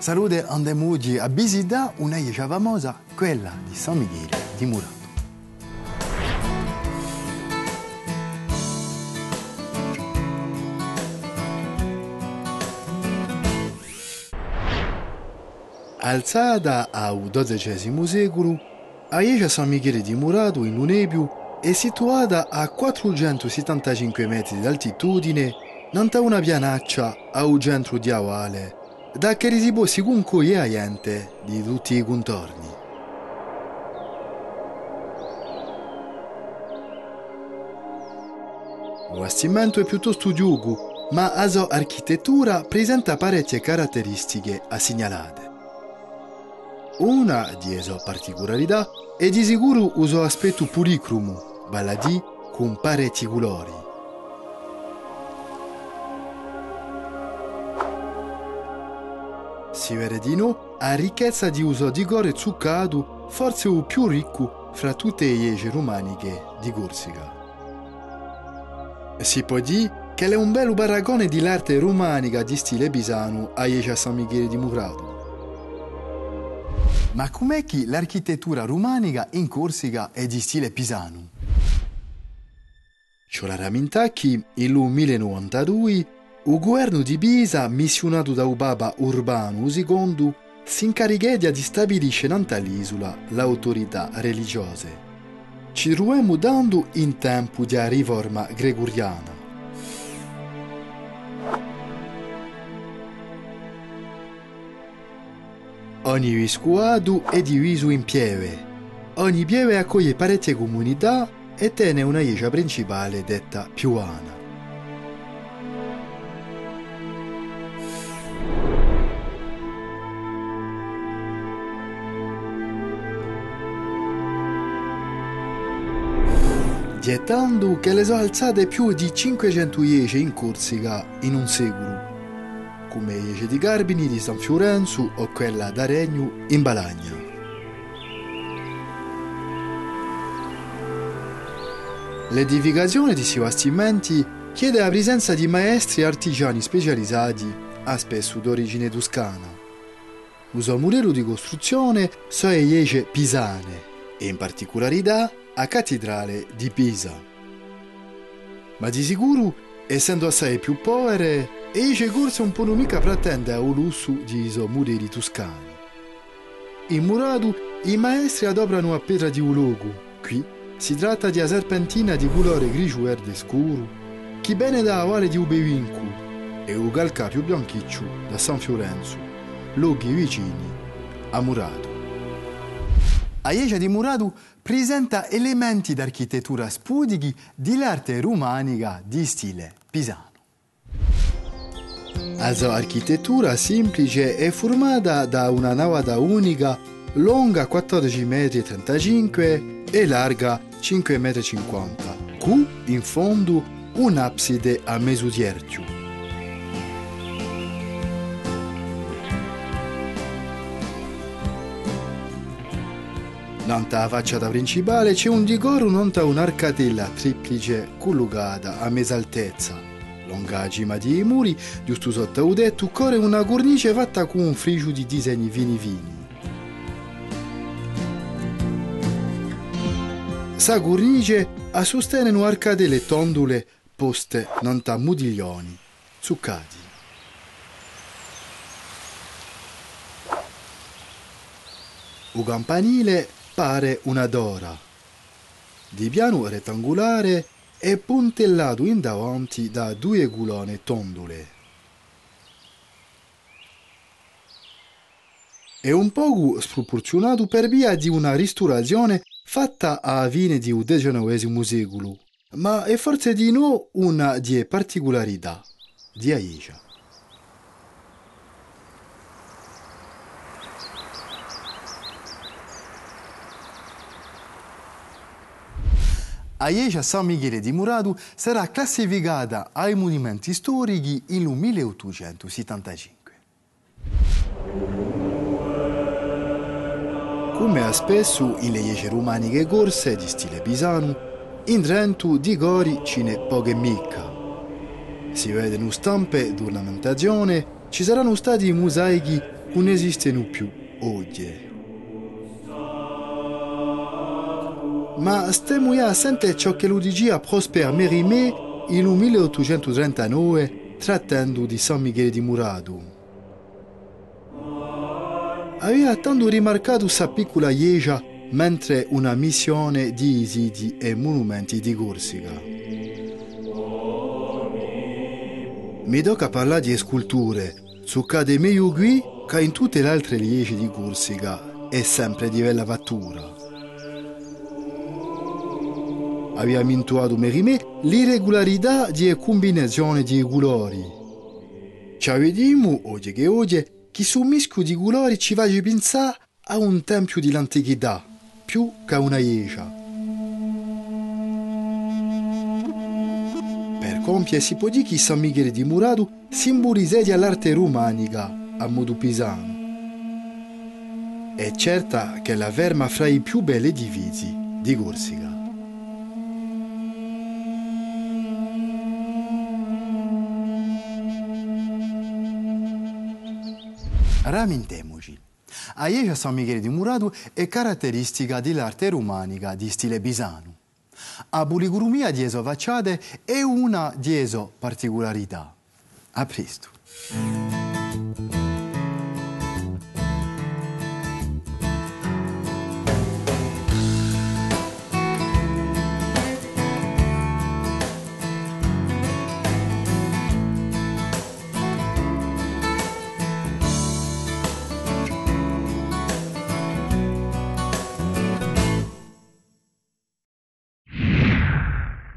Salute andemugi a visitare una iglesia famosa, quella di San Michele di Murato. Alzata al XII secolo, la iglesia San Michele di Murato in Lunepiu è situata a 475 metri di altitudine, nanta una pianaccia al centro di Da che si può comunque la gente di tutti i contorni. Il bastimento è piuttosto giugo, ma la sua architettura presenta parecchie caratteristiche a segnalate. Una di sue particolarità è di sicuro il suo aspetto puricrumo, vale a dire con parecchi colori. Si vede di no a ricchezza di uso di gore zuccato, forse il più ricco fra tutte le iese romaniche di Corsica. Si può dire che è un bel paragone di l'arte romanica di stile pisano a Iesa San Michele di Murato. Ma com'è che l'architettura romanica in Corsica è di stile pisano? C'è la rammentà che nel 1092 il governo di Pisa, missionato da Papa Urbano II, si incarichò di stabilire nell'isola l'autorità religiosa. Ci troviamo dando in tempo di riforma gregoriana. Ogni vescovato è diviso in pieve. Ogni pieve accoglie parecchie comunità e tiene una chiesa principale detta Piuana. Gettando che le sono alzate più di 500 iese in Corsica in un secolo, come iese di Garbini di San Fiorenzo o quella d'Aregno in Balagna. L'edificazione di questi chiede la presenza di maestri e artigiani specializzati, a spesso d'origine toscana. Uso murello di costruzione sono le iese pisane e in particolarità a cattedrale di Pisa. Ma di sicuro, essendo assai più povere, iese corse un po' non mica pretende al lusso di iso murelli toscani. In Muradu i maestri adoperano a pietra di ulogo, qui si tratta di una serpentina di colore grigio-verde scuro, che viene da Vale di Ubevincu e un calca più bianchiccio da San Fiorenzo, luoghi vicini a Murado. La Iesa di Murado presenta elementi d'architettura spudighi dell'arte romanica di stile pisano. La sua architettura semplice è formata da una navata unica lunga 14,35 m e larga 5,50 m, con in fondo un'abside a mesudierchio. Nanta la facciata principale c'è un decoro nonta un'arcatella triplice collocata a mesaltezza. Longa cima di muri, giusto sotto il tetto, corre una cornice fatta con un frigo di disegni fini fini. Sa cornice a sostiene arcatelle tondule poste nonta modiglioni, zuccati. Il campanile pare una dora, di piano rettangolare e puntellato in davanti da due culone tondole. È un poco sproporzionato per via di una ristorazione fatta a fine del XIX secolo, ma è forse di no una di particolarità di Aisha. A Ieja San Michele di Murado sarà classificata ai monumenti storici nel 1875. Come ha spesso in le Iese romaniche corse di stile pisano, in Trento di Gori ce n'è poche micca. Si vedono stampe d'ornamentazione, ci saranno stati mosaici non esistono più oggi. Ma stiamo a sentire ciò che lo dice Prosper Mérimée in 1839 trattando di San Michele di Murado. Aveva tanto rimarcato sa piccola chiesa mentre una missione di siti e monumenti di Corsica. Mi tocca parlare di sculture, su cade meglio qui che in tutte le altre liegi di Corsica è sempre di bella fattura. Abbiamo intuato merimè l'irregolarità di combinazione di colori. Ci vediamo oggi che oggi che su mischio di colori ci fa pensare a un tempio dell'antichità più che una chiesa. Per compiere si può dire che San Michele di Murado simbolizza l'arte romanica a modo pisano. È certa che la verma fra i più belli divisi di Corsica. Ramintemoci. A Ieja San Michele di Murado è caratteristica dell'arte romanica di stile bisano. A Buligurumia di eso facciate è una di eso particolarità. A presto.